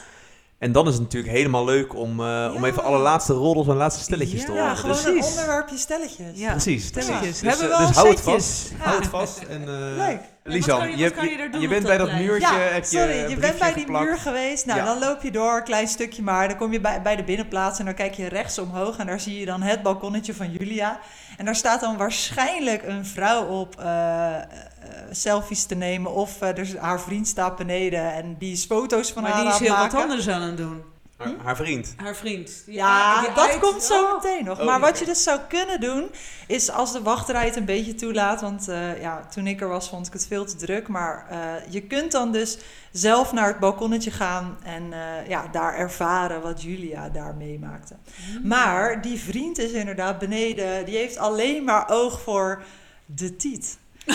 En dan is het natuurlijk helemaal leuk om, eh, om Ja. even alle laatste roddels en laatste stelletjes Ja, te Ja, horen. gewoon Dus, een onderwerpje stelletjes. Ja. precies, stelletjes. precies. Hebben dus, we eh, al dus hou het vast. Ja. Hou het vast. En, eh, Leuk. Lisan, kan je- je, wat kan je daar doen je op bent bij dat plein? muurtje, Ja, heb je sorry, je bent bij die geplakt. muur geweest. Nou, Ja. dan loop je door, een klein stukje maar. Dan kom je bij, bij de binnenplaats en dan kijk je rechts omhoog. En daar zie je dan het balkonnetje van Julia. En daar staat dan waarschijnlijk een vrouw op eh, eh, selfies te nemen. Of er, is- haar vriend staat beneden en die is foto's van Maar haar die is heel wat anders aan het doen. Haar, haar vriend. Haar vriend. Ja, die dat uit- komt zo Oh. meteen nog. Oh, maar wat je dus zou kunnen doen, is als de wachtrij het een beetje toelaat. Want eh, ja, toen ik er was, vond ik het veel te druk. Maar eh, je kunt dan dus zelf naar het balkonnetje gaan en eh, ja, daar ervaren wat Julia daar meemaakte. Hmm. Maar die vriend is inderdaad beneden. Die heeft alleen maar oog voor de tiet. [laughs]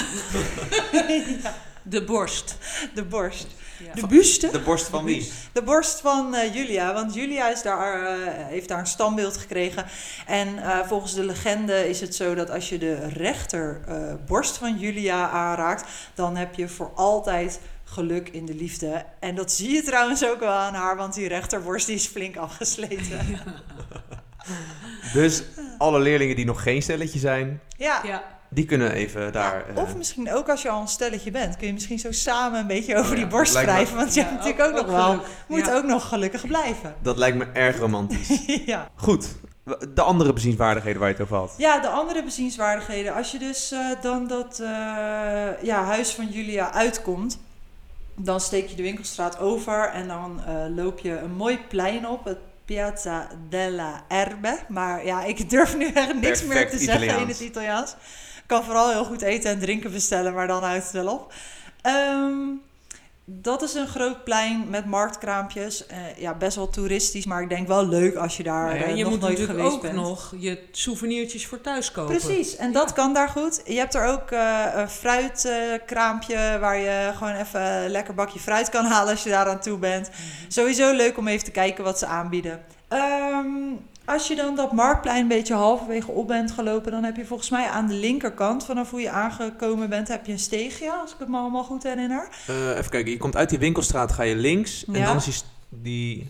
[laughs] Ja, De borst. de borst. De buste. De borst van wie? De borst van eh, Julia, want Julia is daar, eh, heeft daar een standbeeld gekregen. En eh, volgens de legende is het zo dat als je de rechter eh, borst van Julia aanraakt, dan heb je voor altijd geluk in de liefde. En dat zie je trouwens ook wel aan haar, want die rechterborst die is flink afgesleten. [laughs] Dus alle leerlingen die nog geen stelletje zijn, Ja. Ja. Die kunnen even daar... Ja, eh, of misschien ook als je al een stelletje bent, kun je misschien zo samen een beetje over Oh ja, die borst wrijven. Want je hebt natuurlijk ook, nog wel, moet Ja. ook nog gelukkig blijven. Dat lijkt me erg romantisch. [laughs] ja. Goed, de andere bezienswaardigheden waar je het over had. Ja, de andere bezienswaardigheden. Als je dus eh, dan dat eh, ja, huis van Julia uitkomt, dan steek je de winkelstraat over en dan eh, loop je een mooi plein op, het Piazza della Erbe. Maar ja, ik durf nu echt niks meer te zeggen in het Italiaans. Ik kan vooral heel goed eten en drinken bestellen, maar dan houdt het wel op. Ehm, dat is een groot plein met marktkraampjes. Eh, ja, best wel toeristisch, maar ik denk wel leuk als je daar Nou ja, je nog moet nooit natuurlijk geweest ook bent. nog je souvenirtjes voor thuis kopen. Precies, en dat kan daar goed. Je hebt er ook eh, een fruitkraampje waar je gewoon even een lekker bakje fruit kan halen als je daar aan toe bent. Sowieso leuk om even te kijken wat ze aanbieden. Ehm, als je dan dat marktplein een beetje halverwege op bent gelopen, dan heb je volgens mij aan de linkerkant, vanaf hoe je aangekomen bent, heb je een steegje, als ik het me allemaal goed herinner. Eh, even kijken, je komt uit die winkelstraat, ga je links. En dan is die,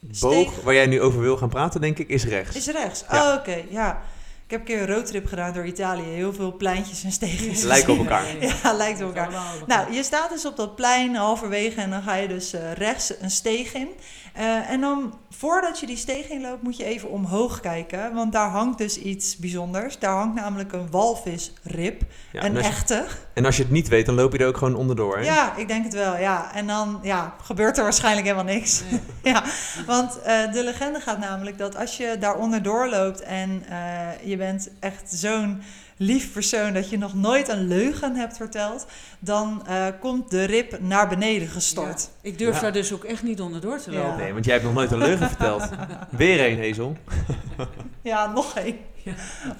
die boog Steeg. waar jij nu over wil gaan praten, denk ik, is rechts. Is rechts. Ja. Oh, oké, ja. Ik heb een keer een roadtrip gedaan door Italië. Heel veel pleintjes en steegjes. Lijken op elkaar. [laughs] Ja, lijkt op elkaar. Nou, je staat dus op dat plein halverwege en dan ga je dus eh, rechts een steeg in. Eh, en dan, voordat je die steeg inloopt, moet je even omhoog kijken. Want daar hangt dus iets bijzonders. Daar hangt namelijk een walvisrib. Ja, een en, je, echte. en als je het niet weet, dan loop je er ook gewoon onderdoor. Hè? Ja, ik denk het wel, ja. En dan ja, gebeurt er waarschijnlijk helemaal niks. ja, [laughs] want eh, de legende gaat namelijk dat als je daar onderdoor loopt en eh, je bent echt zo'n lief persoon dat je nog nooit een leugen hebt verteld, dan eh, komt de rib naar beneden gestort. Ik durf Ja. daar dus ook echt niet onderdoor te Ja. lopen. Nee, want jij hebt nog nooit een leugen [laughs] verteld. Weer één, Hazel. [laughs] Ja, nog één. Ja.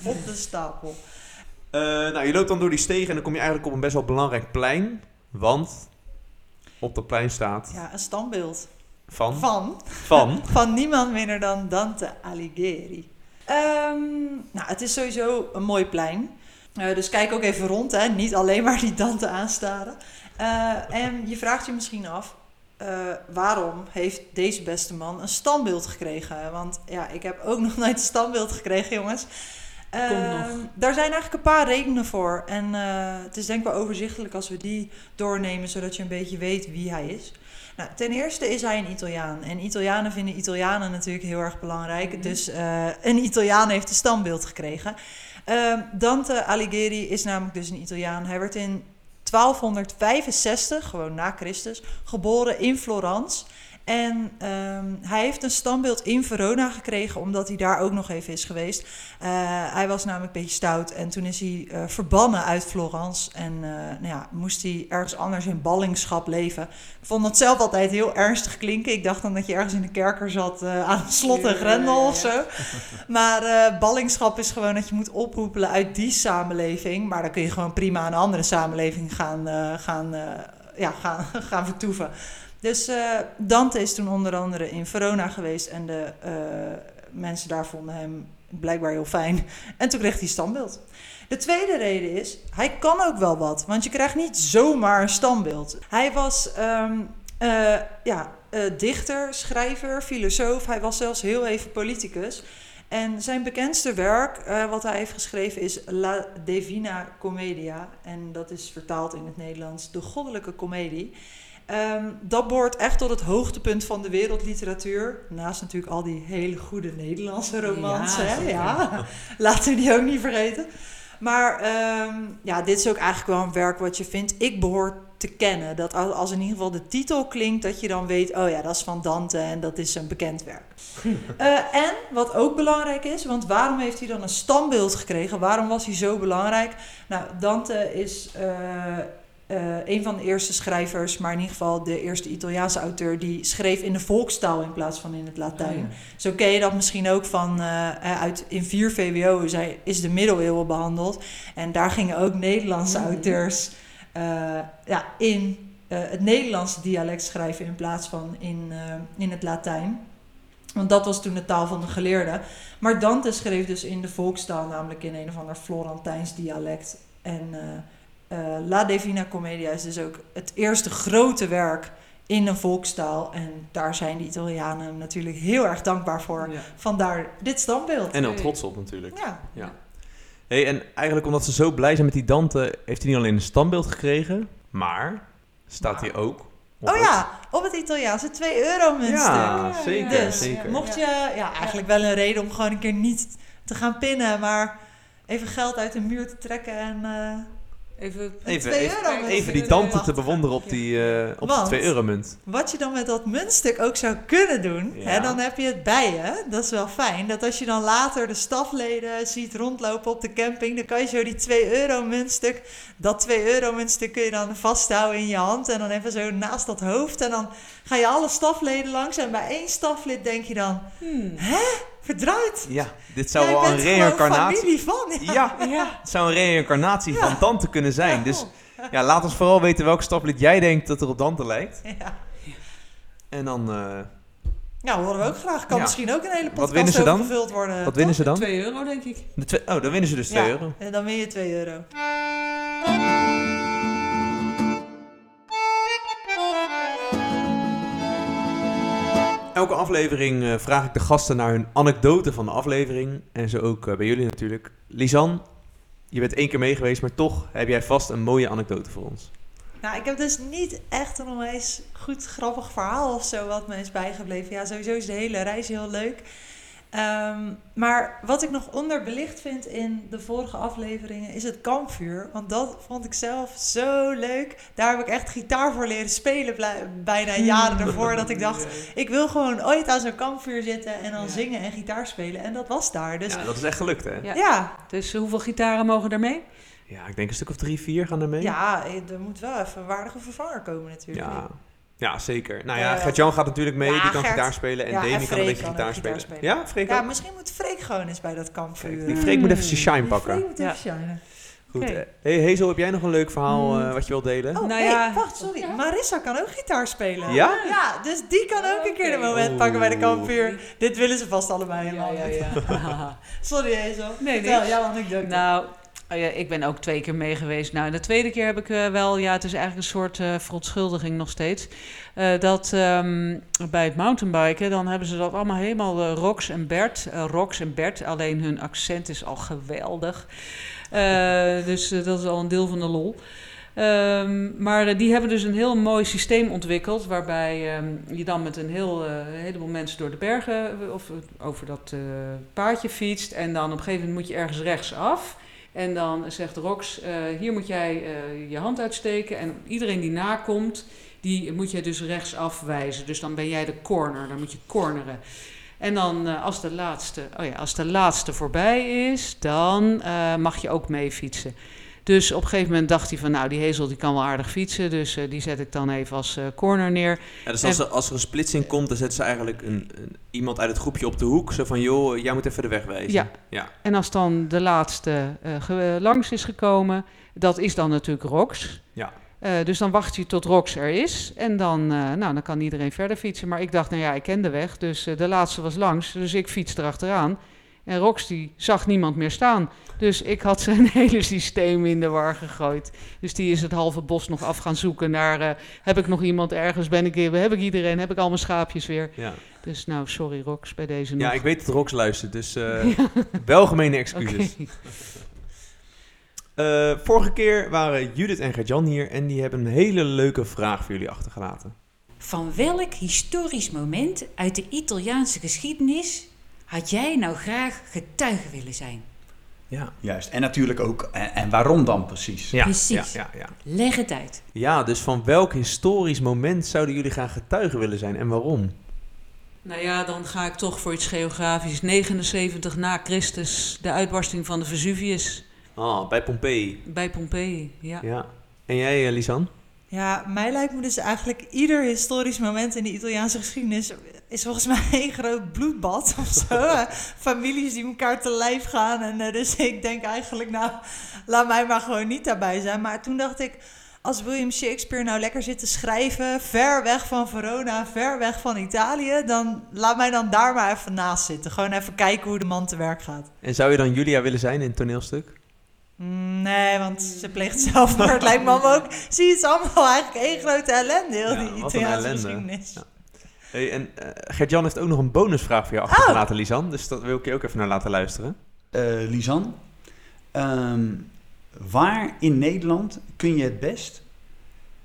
Op de stapel. Eh, nou, je loopt dan door die stegen en dan kom je eigenlijk op een best wel belangrijk plein. Want op dat plein staat Ja, een standbeeld. van... Van? Van? [laughs] Van niemand minder dan Dante Alighieri. Ehm, nou, het is sowieso een mooi plein. Eh, dus kijk ook even rond, hè. Niet alleen maar die Dante aanstaren. Eh, en je vraagt je misschien af... eh, waarom heeft deze beste man een standbeeld gekregen? Want ja, ik heb ook [laughs] nog nooit een standbeeld gekregen, jongens. Nog. Daar zijn eigenlijk een paar redenen voor. En het is denk ik wel overzichtelijk als we die doornemen, zodat je een beetje weet wie hij is. Nou, ten eerste is hij een Italiaan. En Italianen vinden Italianen natuurlijk heel erg belangrijk. Mhm. Dus eh, een Italiaan heeft een standbeeld gekregen. Ehm, Dante Alighieri is namelijk dus een Italiaan. Hij werd in 1265, gewoon na Christus, geboren in Florence. En ehm, hij heeft een standbeeld in Verona gekregen, omdat hij daar ook nog even is geweest. Eh, hij was namelijk een beetje stout en toen is hij eh, verbannen uit Florence. En eh, nou ja, moest hij ergens anders in ballingschap leven. Ik vond dat zelf altijd heel ernstig klinken. Ik dacht dan dat je ergens in de kerker zat aan slot en grendel of zo. Maar ballingschap is gewoon dat je moet ophoepelen uit die samenleving. Maar dan kun je gewoon prima aan een andere samenleving gaan, gaan, ja, gaan, [laughs] gaan vertoeven. Dus uh, Dante is toen onder andere in Verona geweest en de uh, mensen daar vonden hem blijkbaar heel fijn. [laughs] En toen kreeg hij standbeeld. De tweede reden is, hij kan ook wel wat, want je krijgt niet zomaar een standbeeld. Hij was um, uh, ja, dichter, schrijver, filosoof, hij was zelfs heel even politicus. En zijn bekendste werk, wat hij heeft geschreven, is La Divina Commedia. En dat is vertaald in het Nederlands de Goddelijke Comedie. Um, dat behoort echt tot het hoogtepunt van de wereldliteratuur. Naast natuurlijk al die hele goede Nederlandse romans. Ja, hè? [laughs] ja. laten we die ook niet vergeten. Maar um, ja, dit is ook eigenlijk wel een werk wat je vindt. Ik behoor te kennen. Dat als in ieder geval de titel klinkt, dat je dan weet: oh ja, dat is van Dante en dat is een bekend werk. uh, [laughs] en wat ook belangrijk is, want waarom heeft hij dan een standbeeld gekregen? Waarom was hij zo belangrijk? Nou, Dante is. Uh, uh, een van de eerste schrijvers, maar in ieder geval de eerste Italiaanse auteur, die schreef in de volkstaal in plaats van in het Latijn. Oh, Zo ken je dat misschien ook van uh, uit in 4 VWO is de middeleeuwen behandeld. En daar gingen ook Nederlandse mm. auteurs uh, ja, in het Nederlandse dialect schrijven in plaats van in, in het Latijn. Want dat was toen de taal van de geleerden. Maar Dante schreef dus in de volkstaal, namelijk in een of ander Florentijns dialect. En La Divina Commedia is dus ook het eerste grote werk in een volkstaal. En daar zijn de Italianen natuurlijk heel erg dankbaar voor. Vandaar dit standbeeld. En heel trots op natuurlijk. Ja. ja. Hey, en eigenlijk omdat ze zo blij zijn met die Dante, heeft hij niet alleen een standbeeld gekregen, maar staat hij ook oh ja, op het Italiaanse 2 euro muntstuk. Ja, zeker, dus, zeker. Mocht je, ja, eigenlijk wel een reden om gewoon een keer niet te gaan pinnen, maar even geld uit de muur te trekken en... Uh, Even, even, even, even, die tante te bewonderen op die, uh, op Want, 2 euro munt. Wat je dan met dat muntstuk ook zou kunnen doen, ja. hè, dan heb je het bij je. Dat is wel fijn. Dat als je dan later de stafleden ziet rondlopen op de camping, dan kan je zo die 2 euro muntstuk, dat 2 euro muntstuk kun je dan vasthouden in je hand en dan even zo naast dat hoofd. En dan ga je alle stafleden langs en bij één staflid denk je dan, hmm. hè? Verdraaid. Ja, dit zou wel een reïncarnatie. van. Ja, ja. het zou een reïncarnatie van Dante kunnen zijn. Dus ja, laat ons vooral weten welke staplid jij denkt dat er op Dante lijkt. Ja. En dan. Uh, ja, horen we ook graag. Kan misschien ook een hele podcast Wat winnen ze dan? gevuld worden. Wat winnen ze dan? 2 euro, denk ik. De twee, oh, dan winnen ze dus 2 euro. En dan win je 2 euro. Elke aflevering uh, vraag ik de gasten naar hun anekdote van de aflevering. En zo ook uh, bij jullie natuurlijk. Lisan, je bent één keer mee geweest, maar toch heb jij vast een mooie anekdote voor ons. Nou, ik heb dus niet echt een onwijs goed grappig verhaal of zo wat me is bijgebleven. Ja, sowieso is de hele reis heel leuk. Um, maar wat ik nog onderbelicht vind in de vorige afleveringen is het kampvuur. Want dat vond ik zelf zo leuk. Daar heb ik echt gitaar voor leren spelen bijna jaren ervoor. Dat ik dacht, [laughs] ik wil gewoon ooit aan zo'n kampvuur zitten en dan zingen en gitaar spelen. En dat was daar. Dus, ja, dat is echt gelukt hè? Ja. ja. Dus hoeveel gitaren mogen er mee? Ja, ik denk een stuk of drie, vier gaan er mee. Ja, er moet wel even een waardige vervanger komen natuurlijk. Ja. Ja, zeker. Nou ja, Gert-Jan gaat natuurlijk mee, die kan gitaar spelen. En ja, Demi kan een beetje gitaar, spelen. Ja, Freek Ja, misschien moet Freek gewoon eens bij dat kampvuur. Die Freek moet even zijn shine pakken. Freek moet even shine. Goed. Okay. Hey Hazel, heb jij nog een leuk verhaal uh, wat je wilt delen? Oh, nou ja. wacht, sorry. Marissa kan ook gitaar spelen. Ja? Ja, dus die kan ook een keer een moment pakken bij de kampvuur. Dit willen ze vast allebei helemaal. Ja, ja, ja. [laughs] sorry Hazel. Nee, nee. Jouw anekdote. Nou, Oh ja, ik ben ook twee keer mee geweest. Nou, de tweede keer heb ik uh, wel, ja, het is eigenlijk een soort uh, verontschuldiging nog steeds. Uh, dat um, bij het mountainbiken, dan hebben ze dat allemaal helemaal Rox en Bert. Rox en Bert, alleen hun accent is al geweldig. dus dat is al een deel van de lol. Um, maar die hebben dus een heel mooi systeem ontwikkeld. Waarbij um, je dan met een heel, heleboel mensen door de bergen of over dat paadje fietst. En dan op een gegeven moment moet je ergens rechtsaf. En dan zegt Rox, uh, hier moet jij uh, je hand uitsteken. En iedereen die nakomt, Die moet je dus rechts afwijzen. Dus dan ben jij de corner, dan moet je corneren. En dan eh, als, de laatste, oh ja, als de laatste voorbij is, dan eh, mag je ook mee fietsen. Dus op een gegeven moment dacht hij van, nou, die Hezel die kan wel aardig fietsen. Dus eh, die zet ik dan even als eh, corner neer. Ja, dus als, er, als er een splitsing komt, dan zetten ze eigenlijk een, een- iemand uit het groepje op de hoek. Zo van, joh, jij moet even de weg wijzen. Ja. ja. En als dan de laatste eh, langs is gekomen, dat is dan natuurlijk Rox. Ja. Dus dan wacht je tot Rox er is. En dan, nou, dan kan iedereen verder fietsen. Maar ik dacht, nou ja, ik ken de weg. Dus de laatste was langs. Dus ik fiets erachteraan. En Rox die zag niemand meer staan. Dus ik had zijn [laughs] hele systeem in de war gegooid. Dus die is het halve bos nog af gaan zoeken naar... eh, heb ik nog iemand ergens? Ben ik, heb ik iedereen? Heb ik al mijn schaapjes weer? Ja. Dus nou, sorry Rox, bij deze nog. ja, ik weet dat Rox luistert, dus eh [laughs] welgemene excuses. Eh, vorige keer waren Judith en Gert-Jan hier en die hebben een hele leuke vraag voor jullie achtergelaten. Van welk historisch moment uit de Italiaanse geschiedenis had jij nou graag getuige willen zijn? Ja. Juist. En natuurlijk ook, en, en waarom dan precies? Ja, Precies. Ja, ja, ja. Leg het uit. ja, dus van welk historisch moment zouden jullie graag getuige willen zijn en waarom? Nou ja, dan ga ik toch voor iets geografisch. 79 na Christus, de uitbarsting van de Vesuvius Ah, bij Pompeii. bij Pompeii. Ja. Ja. En jij, eh, Lisan? Ja, mij lijkt me dus eigenlijk ieder historisch moment in de Italiaanse geschiedenis is volgens mij [laughs] een groot bloedbad of zo. [laughs] Eh, Families die elkaar te lijf gaan. En eh, dus ik denk eigenlijk, nou, laat mij maar gewoon niet daarbij zijn. Maar toen dacht ik, als William Shakespeare nou lekker zit te schrijven, ver weg van Verona, ver weg van Italië, dan laat mij dan daar maar even naast zitten. Gewoon even kijken hoe de man te werk gaat. En zou je dan Julia willen zijn in het toneelstuk? Mm, Nee, want ze pleegt zelfmoord. Het [laughs] lijkt me ook. Zie je, het is allemaal eigenlijk één grote ellende, heel Ja, die Italiaanse geschiedenis. Ja. Hey, en eh, Gert-Jan heeft ook nog een bonusvraag voor je achtergelaten, Lisan. Dus dat wil ik je ook even naar laten luisteren. Eh, Lisan, ehm, waar in Nederland kun je het best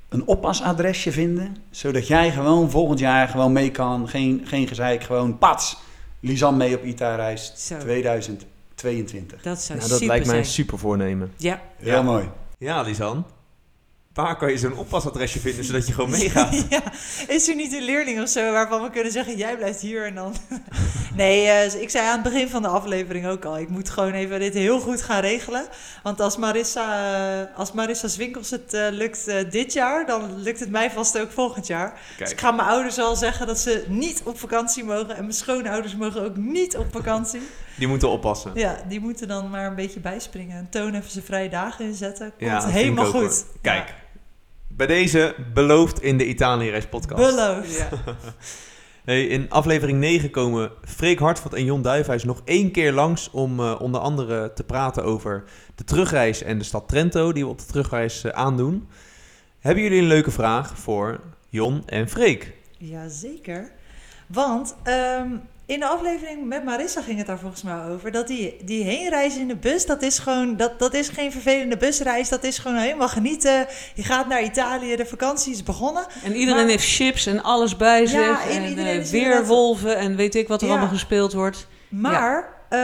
een oppasadresje vinden, zodat jij gewoon volgend jaar gewoon mee kan, geen, geen gezeik, gewoon pats, Lisan mee op ITA-reis Zo, 2022. dat zou Nou, dat super lijkt mij een super voornemen. Ja, Heel Ja. mooi. Ja, Lisan. Waar kan je zo'n oppasadresje vinden zodat je gewoon [laughs] meegaat? ja, is er niet een leerling of zo waarvan we kunnen zeggen: jij blijft hier en dan. [laughs] nee, eh, ik zei aan het begin van de aflevering ook al: ik moet gewoon even dit heel goed gaan regelen. Want als Marissa, eh, als Marissa Zwinkels het eh, lukt dit jaar, dan lukt het mij vast ook volgend jaar. Dus ik ga mijn ouders al zeggen dat ze niet op vakantie mogen. En mijn schoonouders mogen ook niet op vakantie. die moeten oppassen. Ja, die moeten dan maar een beetje bijspringen. En Toon even zijn vrije dagen inzetten. Komt Ja, helemaal goed. hoor. Kijk, bij deze beloofd in de Italië-reis podcast. Beloofd. Ja. [laughs] Hey, in aflevering 9 komen Freek Hartveld en Jon Duijfhuis nog één keer langs om eh, onder andere te praten over de terugreis en de stad Trento die we op de terugreis eh, aandoen. Hebben jullie een leuke vraag voor Jon en Freek? Jazeker. Want ehm, in de aflevering met Marissa ging het daar volgens mij over. Dat die, die heenreis in de bus, dat is gewoon, dat, dat is geen vervelende busreis. Dat is gewoon helemaal genieten. Je gaat naar Italië, de vakantie is begonnen. En iedereen Maar- heeft chips en alles bij zich. Ja, en eh, weerwolven en weet ik wat er Ja. allemaal gespeeld wordt. Maar eh,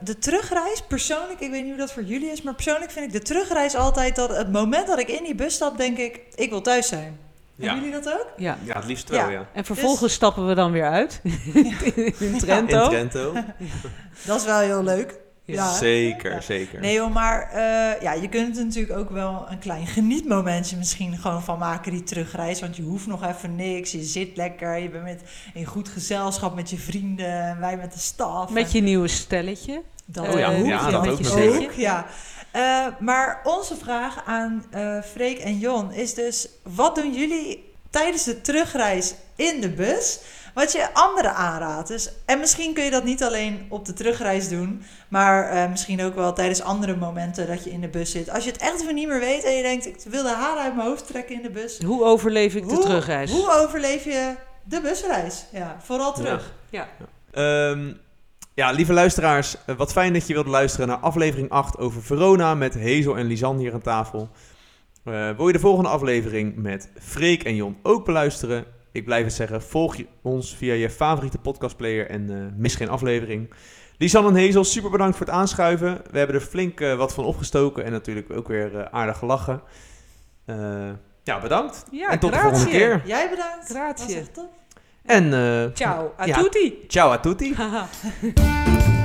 de terugreis, persoonlijk, ik weet niet hoe dat voor jullie is, maar persoonlijk vind ik de terugreis altijd dat het moment dat ik in die bus stap, denk ik, ik wil thuis zijn. Hebben jullie dat ook? Ja. Ja, het liefst wel, Ja. ja. En vervolgens stappen we dan weer uit [laughs] in Trento. In Trento. [laughs] Dat is wel heel leuk. Ja. Zeker, Ja. zeker. Nee joh, maar eh, ja, je kunt er natuurlijk ook wel een klein genietmomentje misschien gewoon van maken, die terugreis. Want je hoeft nog even niks, je zit lekker, je bent met, in goed gezelschap met je vrienden, en wij met de staf. Met je nieuwe stelletje. dat Oh ja, ook, ja, dat met ook je ook, ja. Eh, maar onze vraag aan eh Freek en Jon is dus, wat doen jullie tijdens de terugreis in de bus? Wat je anderen aanraadt. Dus, en misschien kun je dat niet alleen op de terugreis doen, maar eh, misschien ook wel tijdens andere momenten dat je in de bus zit. Als je het echt even niet meer weet en je denkt, ik wil de haren uit mijn hoofd trekken in de bus. Hoe overleef ik de Hoe- terugreis? Hoe overleef je de busreis? Ja, vooral terug. Ja. Ehm, ja, lieve luisteraars, eh, wat fijn dat je wilt luisteren naar aflevering 8 over Verona met Hazel en Lisan hier aan tafel. Eh, wil je de volgende aflevering met Freek en Jon ook beluisteren? Ik blijf het zeggen, volg je ons via je favoriete podcastplayer en eh, mis geen aflevering. Lisan en Hazel, super bedankt voor het aanschuiven. We hebben er flink wat van opgestoken en natuurlijk ook weer aardig gelachen. Eh, Ja, bedankt. Ja, en tot de volgende keer. Jij bedankt. Grazie. Was echt top. En eh, Ciao, a Ja. tutti. ciao a tutti. [laughs]